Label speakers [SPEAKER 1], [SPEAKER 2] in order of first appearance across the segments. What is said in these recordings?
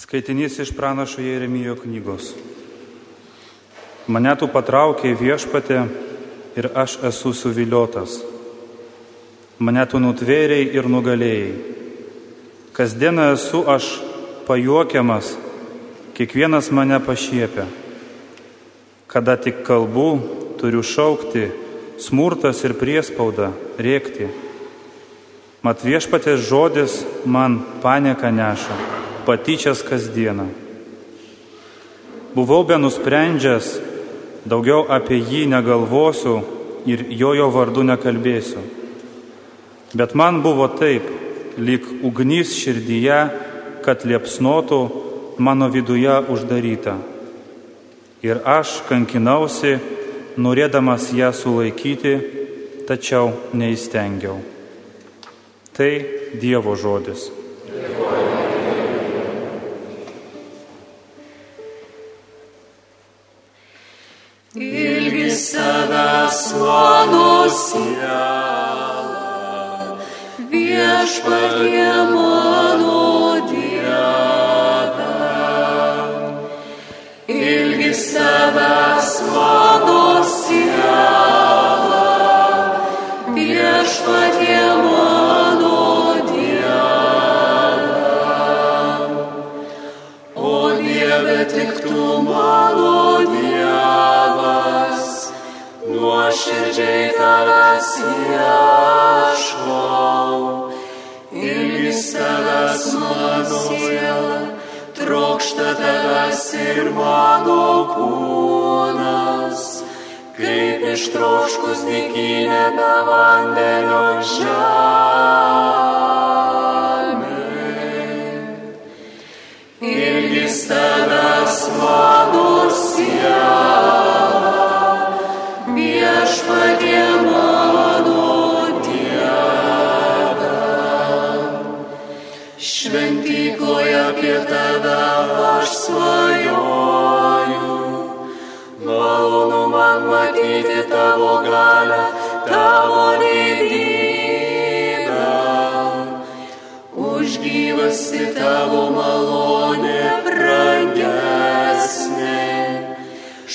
[SPEAKER 1] Skaitinys iš pranašo Jeremijo knygos. Mane tu patraukė viešpatė ir aš esu suviliotas. Mane tu nutvėrėjai ir nugalėjai. Kasdieną esu aš pajuokiamas, kiekvienas mane pašiepia. Kada tik kalbu, turiu šaukti, smurtas ir priespauda, rėkti. Mat viešpatės žodis man panieką neša patyčias kasdieną. Buvau be nusprendžęs, daugiau apie jį negalvosiu ir jo jo vardu nekalbėsiu. Bet man buvo taip, lyg ugnys širdyje, kad liepsnotų mano viduje uždaryta. Ir aš kankinausi, norėdamas ją sulaikyti, tačiau neįstengiau. Tai Dievo žodis.
[SPEAKER 2] Viešpatie mano tavo malonė brangesnė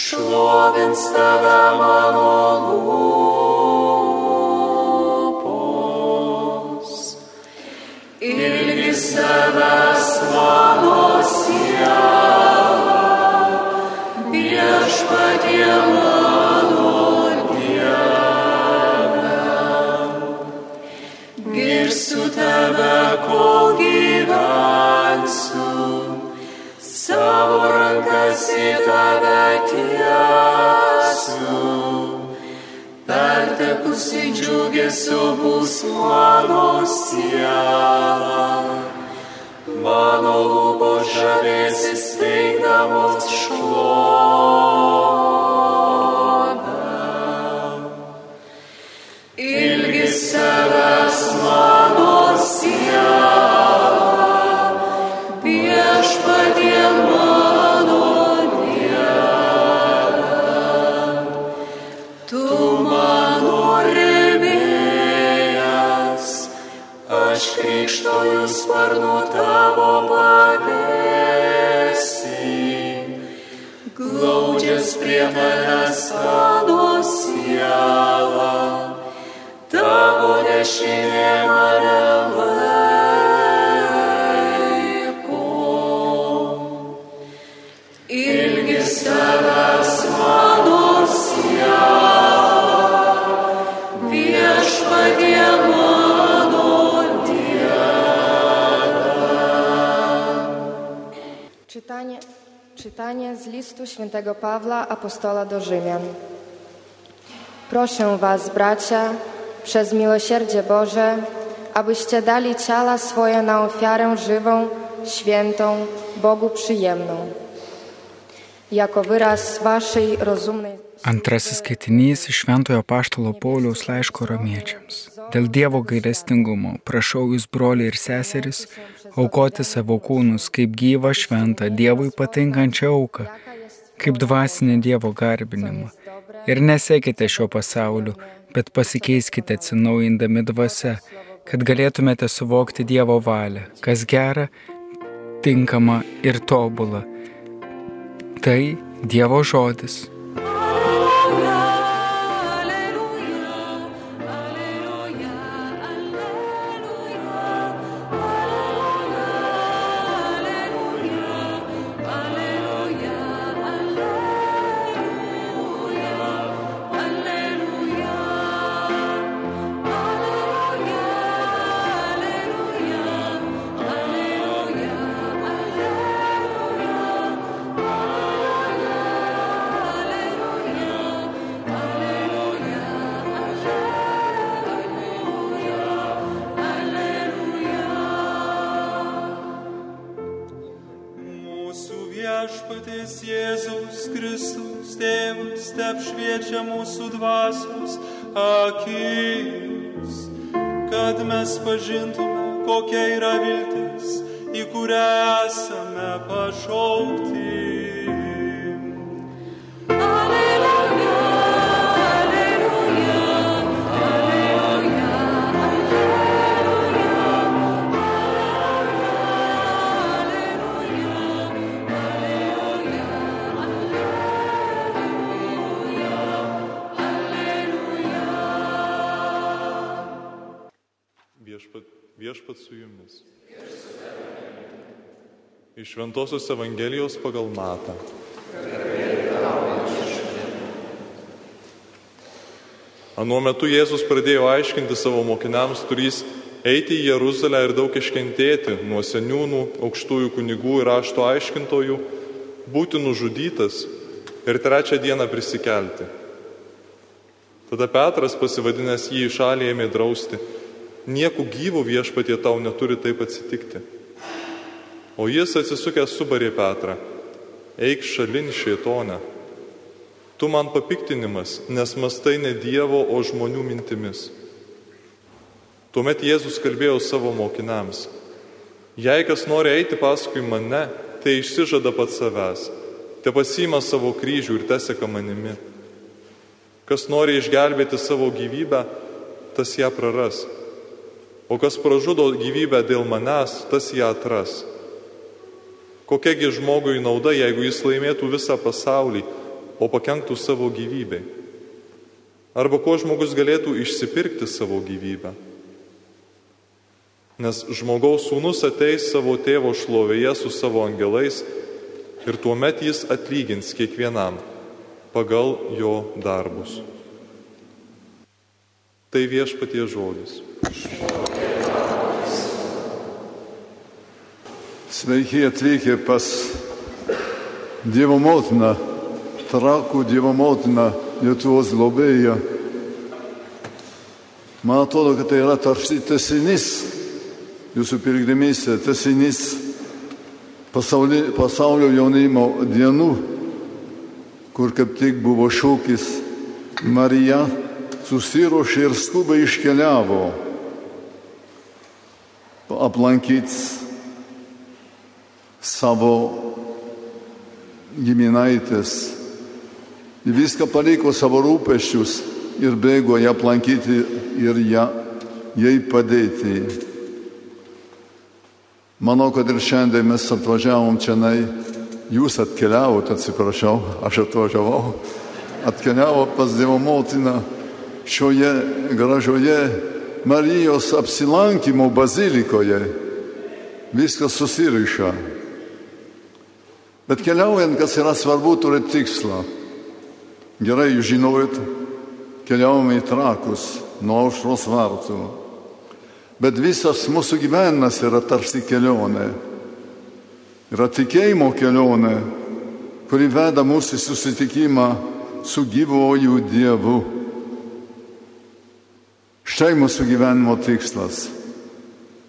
[SPEAKER 2] šlovins tave mano lūpos. Ilgis tavęs mano siela, viešpatie mano Dieve. Girsiu tave, kol Pertekusi džiugesio bus mano siela, mano lūpos žavėsis teikdamos šlovę. Glaudžias prie manęs mano siela, tavo dešinė mane laiko. Ilgis tavęs mano siela, viešpatie mano
[SPEAKER 3] Czytanie, czytanie z listu świętego Pawła, apostola do Rzymian. Proszę Was, bracia, przez miłosierdzie Boże, abyście dali ciała swoje na ofiarę żywą, świętą, Bogu przyjemną. Jako wyraz Waszej rozumnej
[SPEAKER 4] Antrasis skaitinys iš Šventojo Paštalo Pauliaus laiško romiečiams. Dėl Dievo gailestingumo prašau jūs, broliai ir seseris, aukoti savo kūnus kaip gyvą šventą Dievui patinkančią auką, kaip dvasinį Dievo garbinimą. Ir nesekite šio pasauliu, bet pasikeiskite atsinaujindami dvasia, kad galėtumėte suvokti Dievo valią, kas gera, tinkama ir tobula. Tai Dievo žodis.
[SPEAKER 5] Viešpaties Jėzaus Kristus tėvas te apšviečia mūsų dvasios akis, kad mes pažintume, kokia yra viltis, į kurią esame pašaukti.
[SPEAKER 6] Viešpat, viešpat su jumis. Iš Šventojios Evangelijos pagal Matą. Anuo metu Jėzus pradėjo aiškinti savo mokiniams, turys eiti į Jeruzalę ir daug iškentėti nuo seniūnų, aukštųjų kunigų ir rašto aiškintojų, būti nužudytas ir trečią dieną prisikelti. Tada Petras pasivadinęs jį į šalį ėmė drausti nieku gyvu viešpatie tau neturi taip atsitikti. O jis atsisukęs subarė Petrą, eik šalin šėtonę. Tu man papiktinimas, nes mastai ne Dievo, o žmonių mintimis. Tuomet Jėzus kalbėjo savo mokiniams, jei kas nori eiti paskui mane, tai išsižada pats savęs, te pasima savo kryžių ir teseka manimi. Kas nori išgelbėti savo gyvybę, tas ją praras O kas pražudo gyvybę dėl manęs, tas ją atras. Kokiagi žmogui nauda, jeigu jis laimėtų visą pasaulį, o pakenktų savo gyvybei? Arba ko žmogus galėtų išsipirkti savo gyvybę? Nes žmogaus sūnus ateis savo tėvo šlovėje su savo angelais ir tuomet jis atlygins kiekvienam pagal jo darbus. Tai viešpatie žodis.
[SPEAKER 7] Sveiki atvykę pas Dievo motiną, trakų Dievo motiną, Lietuvos globėją. Man atrodo, kad tai yra tarsi tesinys jūsų piligrimystė, tesinys pasaulio, pasaulio jaunimo dienų, kur kaip tik buvo šūkis Marija susirošė ir skubai iškeliavo aplankyti savo giminaitės. Viską paliko savo rūpeščius ir bėgo ją aplankyti ir ją, jai padėti. Manau, kad ir šiandien mes atvažiavom čia, jūs atkeliavote, atsiprašau, aš atvažiavau, atkeliavo pas Dievo motiną šioje gražioje Marijos apsilankimo bazilikoje. Viskas susiriša. Bet keliaujant, kas yra svarbu, turėti tikslą. Gerai, jūs žinojot, keliaujame į trakus nuo aušros vartų. Bet visas mūsų gyvenimas yra tarsi kelionė. Yra tikėjimo kelionė, kuri veda mūsų susitikimą su gyvoju Dievu. Štai mūsų gyvenimo tikslas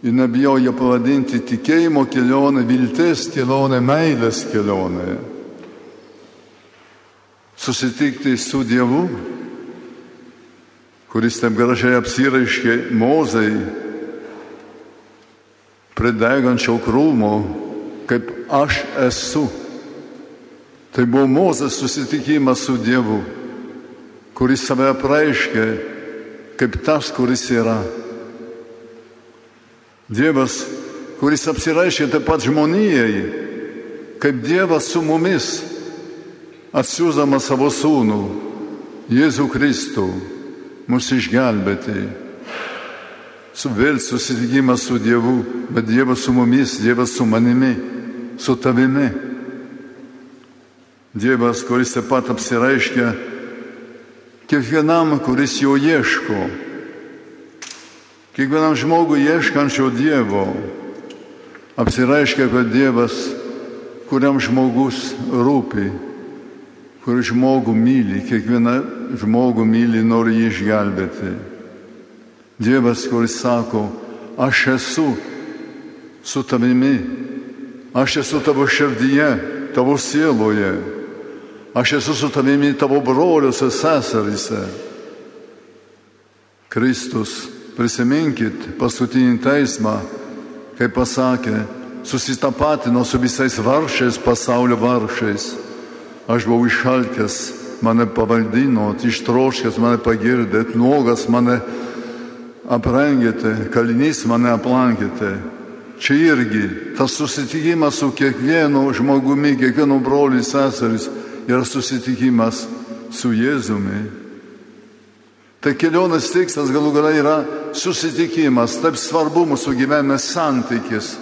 [SPEAKER 7] ir nebijojo pavadinti tikėjimo kelionę, vilties kelionę, meilės kelionę. Susitikti su Dievu, kuris taip gražiai apsiraiškė Mozai prie degančio krūmo, kaip aš esu. Tai buvo Mozės susitikimas su Dievu, kuris save apreiškė kaip tas, kuris yra. Dievas kuris apsireiškia taip pat žmonijai, kaip Dievas su mumis, atsiūsdamas savo sūnų, Jėzų Kristų, mus išgelbėti. Su vėl susitikimas su Dievu, bet Dievas su mumis, Dievas su manimi, su tavimi. Dievas, kuris taip pat apsireiškia kiekvienam, kuris jo ieško. Kiekvienam žmogui ieškančio Dievo apsireiškia, kad Dievas, kuriam žmogus rūpi, kuris žmogų myli, kiekvieną žmogų myli, nori jį išgelbėti. Dievas, kuris sako, aš esu su tavimi, aš esu tavo širdyje, tavo sieloje Aš esu su tavimi tavo broliuose, seseryse. Kristus, prisiminkit paskutinį teismą, kai pasakė, susitapatino su visais vargšiais, pasaulio vargšiais. Aš buvau išalkęs, mane pavaldinot, ištroškęs mane pagirdėt, nuogas mane aprengėte, kalinys mane aplankėte. Čia irgi tas susitikimas su kiekvienu žmogumi, kiekvienu broliu seseris yra susitikimas su Jėzumi. Tai kelionės tikslas galų gale yra susitikimas, taip svarbu mūsų gyvenime santykis.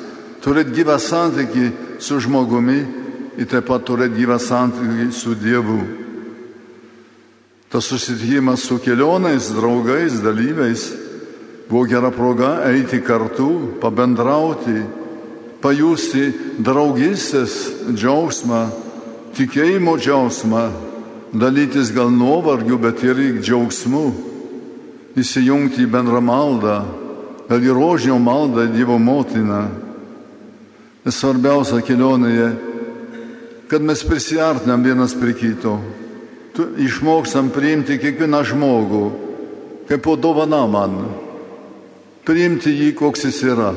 [SPEAKER 7] Turėti gyvą santykį su žmogumi ir taip pat turėti gyvą santykį su Dievu. Tas susitikimas su kelionais, draugais, dalyviais buvo gera proga eiti kartu, pabendrauti, pajusti draugystės džiaugsmą tikėjimo džiaugsmą, dalytis gal nuovargiu, bet ir džiaugsmu, įsijungti į bendrą maldą, gal į rožinio maldą Dievo motiną. Ir svarbiausia kelionėje, kad mes prisartinam vienas prie kito, tu išmokstam priimti kiekvieną žmogų, kaip po dovana man, priimti jį, koks jis yra.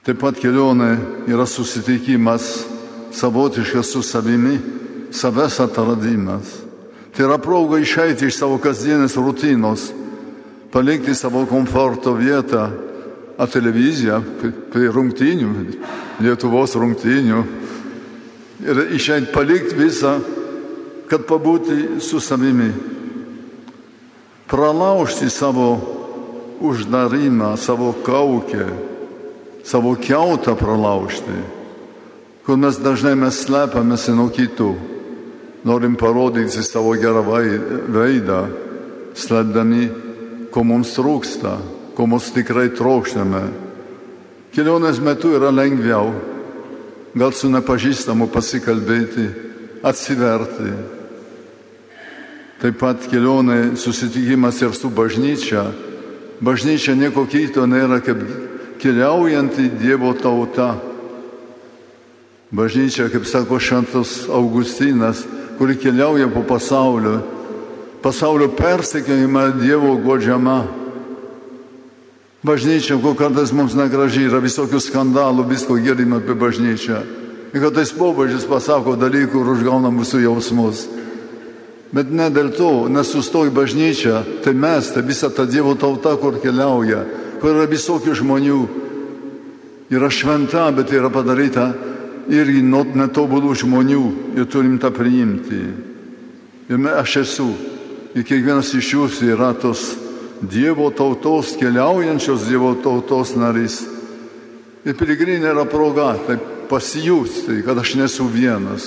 [SPEAKER 7] Taip pat kelionė yra susitikimas savotiškas su savimi, savęs atradimas. Tai yra proga išeiti iš savo kasdienės rutinos, palikti savo komforto vietą, a televiziją, prie rungtynių, Lietuvos rungtynių ir išeiti palikti visą, kad pabūti su savimi. Pralaužti savo uždarimą, savo kaukę savo keutą pralaužti, kur mes dažnai mes slepiamės nuo kitų, norim parodyti savo gerą veidą, slėpdami, ko mums trūksta, ko mums tikrai trokštame. Kelionės metu yra lengviau, gal su nepažįstamu pasikalbėti, atsiverti. Taip pat kelionė susitikimas ir su bažnyčia. Bažnyčia nieko kito nėra kaip keliaujanti Dievo tauta. Bažnyčia, kaip sako Šantas Augustinas, kuri keliauja po pasaulio, pasaulio persekiojimą Dievo godžiama. Bažnyčia, ko kartais mums negražiai, yra visokių skandalų, visko girdime apie bažnyčią. Ir kartais pobūdžis pasako dalykų ir užgauna mūsų jausmus. Bet ne dėl to, nesustoji bažnyčia, tai mes, tai visa ta Dievo tauta, kur keliauja, kur yra visokių žmonių. Yra šventa, bet yra padaryta irgi netobulų žmonių ir turim tą priimti. Ir aš esu. Ir kiekvienas iš jūsų yra tos Dievo tautos, keliaujančios Dievo tautos narys. Ir piligrinė yra proga, tai pasijusti, kad aš nesu vienas.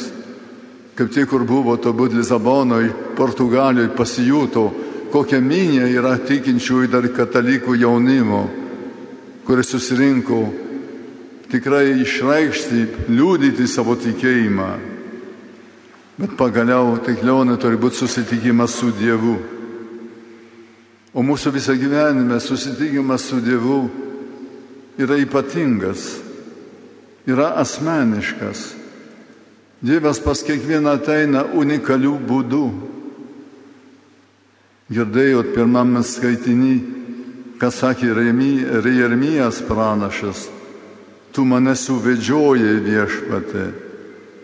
[SPEAKER 7] Kaip tik, kur buvo, turbūt Lisabonoje, Portugalijoje, pasijuto, kokia minė yra tikinčiųjų dar katalikų jaunimo, kuris susirinko tikrai išreikšti, liūdyti savo tikėjimą. Bet pagaliau tai kelionė turi būti susitikimas su Dievu. O mūsų visą gyvenime susitikimas su Dievu yra ypatingas, yra asmeniškas. Dievas pas kiekvieną ateina unikalių būdų. Girdėjot pirmame skaitinį, ką sakė Jeremijas pranašas. Tu mane suvedžiojai viešpate,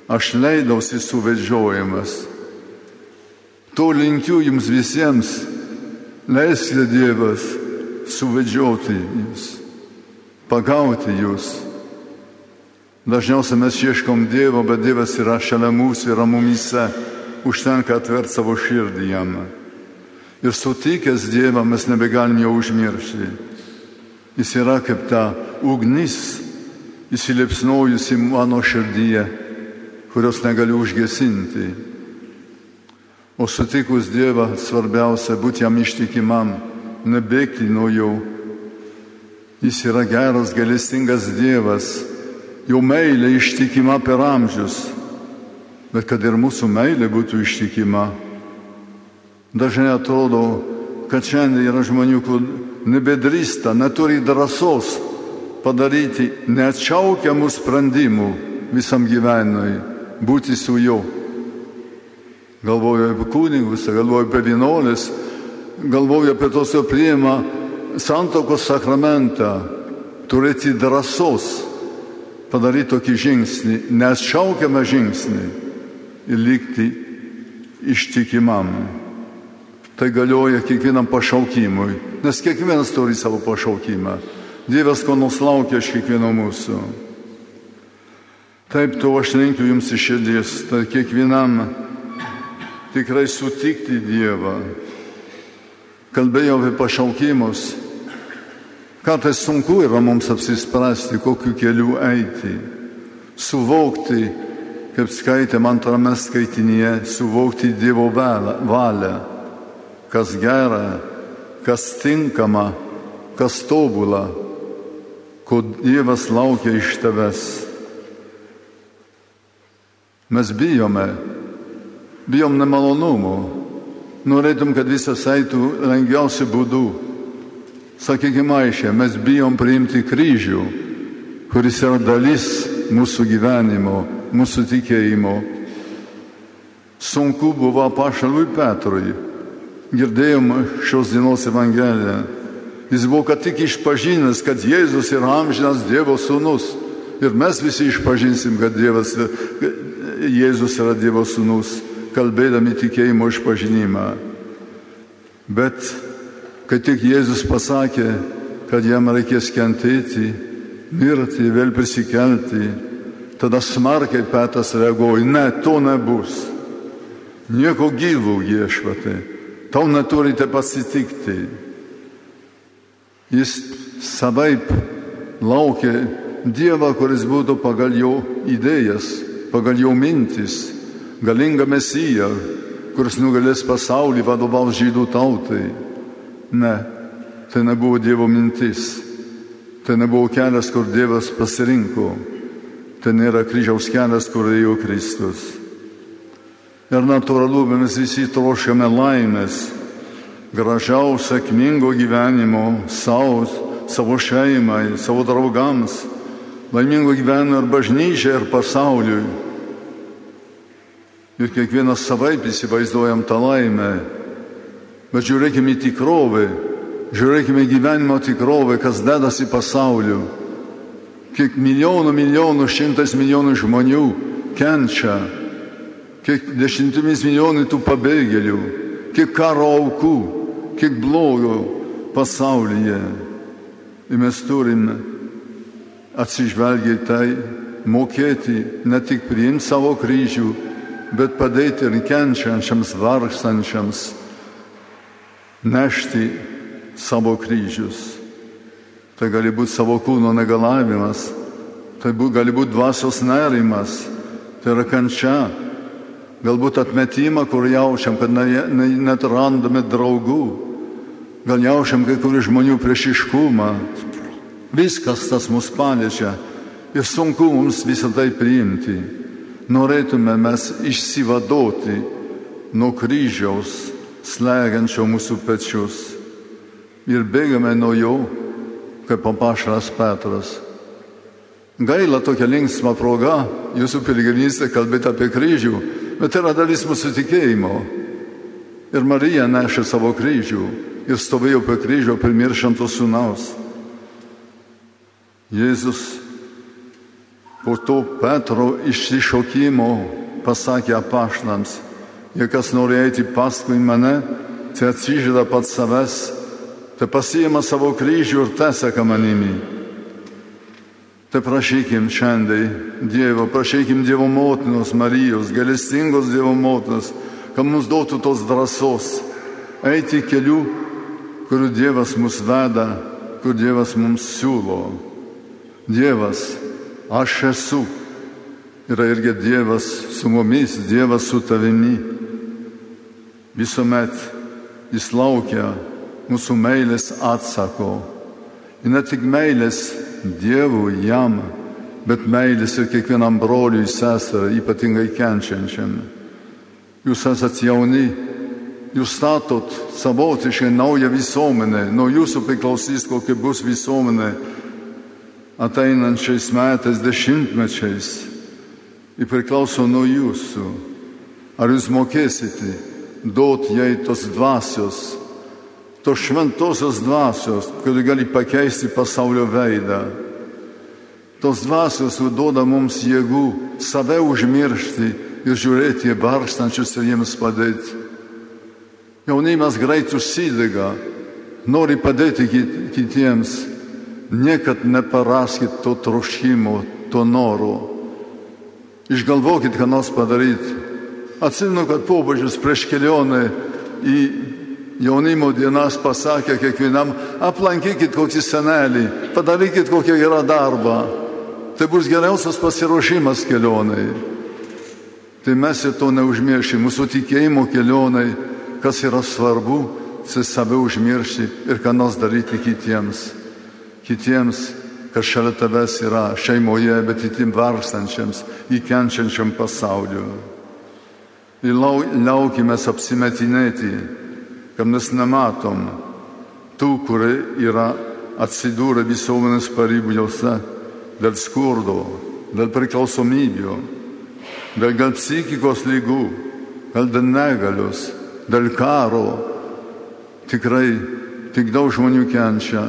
[SPEAKER 7] aš leidausi suvedžiojamas. To linkiu jums visiems, leiskite Dievas suvedžioti jums. pagauti jūs. Dažniausiai mes ieškom Dievo, bet Dievas yra šalia mūsų, yra mumise, užtenka atverti savo širdį jam. Ir sutikęs Dievą mes nebegalim jo užmiršti. Jis yra kaip ta ugnis įsiliepsnojusi mano širdyje, kurios negaliu užgesinti. O sutikus Dievą svarbiausia būti jam ištikimam, nebėgti nuo jo. Jis yra geras, galestingas Dievas, jo meilė ištikima per amžius. Bet kad ir mūsų meilė būtų ištikima, dažnai atrodo, kad šiandien yra žmonių, kur nebedrįsta, neturi drąsos padaryti neatšaukiamų sprendimų visam gyvenimui, būti su juo. Galvoju apie kunigus, galvoju apie vienuolis, galvoju apie tos, jo priima santokos sakramentą, turėti drąsos padaryti tokį žingsnį, neatšaukiamą žingsnį ir likti ištikimam. Tai galioja kiekvienam pašaukimui, nes kiekvienas turi savo pašaukimą. Dievas ko nors laukia iš kiekvieno mūsų. Taip to aš linkiu jums iš širdies, tai kiekvienam tikrai sutikti Dievą. Kalbėjau apie pašaukimus. Kartais sunku yra mums apsispręsti, kokiu keliu eiti. Suvokti, kaip skaitėm antrame skaitinyje, suvokti Dievo valią, kas gera, kas tinkama, kas tobula ko Dievas laukia iš tavęs. Mes bijome, bijom nemalonumų, norėtum, kad visas eitų lengviausiu būdu. Sakykime aiškiai, mes bijom priimti kryžių, kuris yra dalis mūsų gyvenimo, mūsų tikėjimo. Sunku buvo pašalui Petrui. Girdėjom šios dienos Evangeliją Jis buvo ką tik išpažinęs, kad Jėzus yra amžinas Dievo sūnus. Ir mes visi išpažinsim, kad Dievas, Jėzus yra Dievo sūnus, kalbėdami tikėjimo išpažinimą. Bet kai tik Jėzus pasakė, kad jam reikės kentėti, mirti, vėl prisikelti, tada smarkiai Petras reaguoja, ne, to nebus. Nieko gyvų viešpatė, tau neturite pasitikti. Jis savaip laukia Dievą, kuris būtų pagal jo idėjas, pagal jo mintis, galingą mesiją, kuris nugalės pasaulį, vadovaus žydų tautai. Ne, tai nebuvo Dievo mintis. Tai nebuvo kelias, kur Dievas pasirinko. Tai nėra kryžiaus kelias, kur ėjo Kristus. Ir natūralu, mes visi troškame laimės, gražiaus, sėkmingo gyvenimo savo, savo šeimai, savo draugams, laimingo gyvenimo ir bažnyčiai, ir pasauliui. Ir kiekvienas savaip įsivaizduojam tą laimę. Bet žiūrėkime į tikrovę, žiūrėkime į gyvenimo tikrovę, kas dedasi pasauliu. Kiek milijonų, milijonų, šimtas milijonų žmonių kenčia, kiek dešimtimis milijonų tų pabėgėlių, kiek karo aukų kiek blogo pasaulyje. Ir mes turime atsižvelgiai tai, mokėti ne tik priimti savo kryžių, bet padėti ir kenčiančiams, vargstančiams nešti savo kryžius. Tai gali būti savo kūno negalavimas, tai gali būti dvasios nerimas, tai yra kančia, galbūt atmetimą, kur jaučiam, kad net randame draugų, gal jaučiam kai kurių žmonių priešiškumą. Viskas tas mus paliečia ir sunku mums visą tai priimti. Norėtume mes išsivadoti nuo kryžiaus slegiančio mūsų pečius ir bėgame nuo jo, kaip papašras Petras. Gaila tokia linksma proga jūsų piligrimystė kalbėti apie kryžių, bet yra dalis mūsų tikėjimo. Ir Marija nešė savo kryžių ir stovėjo prie kryžio primiršanto sūnaus. Jėzus po to Petro išsišokimo pasakė apaštams, jei kas nori eiti paskui mane, tai atsižada pats savęs, tai pasiima savo kryžių ir teseka manimi. Tai prašykim šiandien Dievo, prašykim Dievo motinos Marijos, galestingos Dievo motinos, kad mums duotų tos drąsos eiti keliu, kuriuo Dievas mus veda, kur Dievas mums siūlo. Dievas, aš esu. Yra irgi Dievas su mumis, Dievas su tavimi. Visuomet jis laukia mūsų meilės atsako. Ir ne tik meilės Dievui, jam, bet meilės ir kiekvienam broliui, seserai, ypatingai kenčiančiam. Jūs esate jauni, jūs statot savotiškai naują visuomenę, nuo jūsų priklausys, kokia bus visuomenė ateinančiais metais, dešimtmečiais. Ir priklauso nuo jūsų. Ar jūs mokėsite duoti jai tos dvasios, tos šventosios dvasios, kuri gali pakeisti pasaulio veidą. Tos dvasios duoda mums jėgų save užmiršti ir žiūrėti į vargstančius ir jiems padėti. Jaunimas greit užsidega, nori padėti kitiems, niekad neparaskit to troškimo, to noro. Išgalvokit, ką nors padaryti. Atsimenu, kad popiežius prieš kelionę į jaunimo dienas pasakė kiekvienam, aplankykit kokį senelį, padarykit kokią gerą darbą. Tai bus geriausias pasiruošimas kelioniai. Tai mes ir to neužmiršim. Mūsų tikėjimo kelioniai, kas yra svarbu, tai save užmiršti ir ką nors daryti kitiems. Kitiems, kas šalia tavęs yra šeimoje, bet itim vargstančiams, įkenčiančiam pasauliu. Ir laukime apsimetinėti, kad mes nematom tų, kurie yra atsidūrę visuomenės pareigose dėl skurdo, dėl priklausomybių, dėl gal psichikos lygų, gal dėl negalios, dėl karo. Tikrai tik daug žmonių kenčia.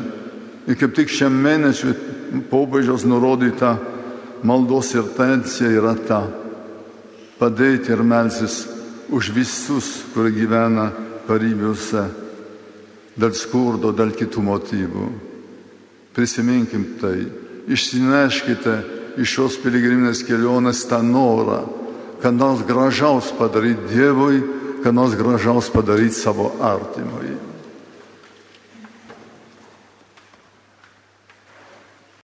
[SPEAKER 7] Ir kaip tik šiam mėnesiui popiežiaus nurodyta maldos intencija yra ta - padėti ir melsis už visus, kurie gyvena paribiuose, dėl skurdo, dėl kitų motyvų. Prisiminkim tai, išsineškite iš šios piligriminės kelionės tą norą, kad nors gražaus padaryti Dievui, kad nors gražaus padaryti savo artimui.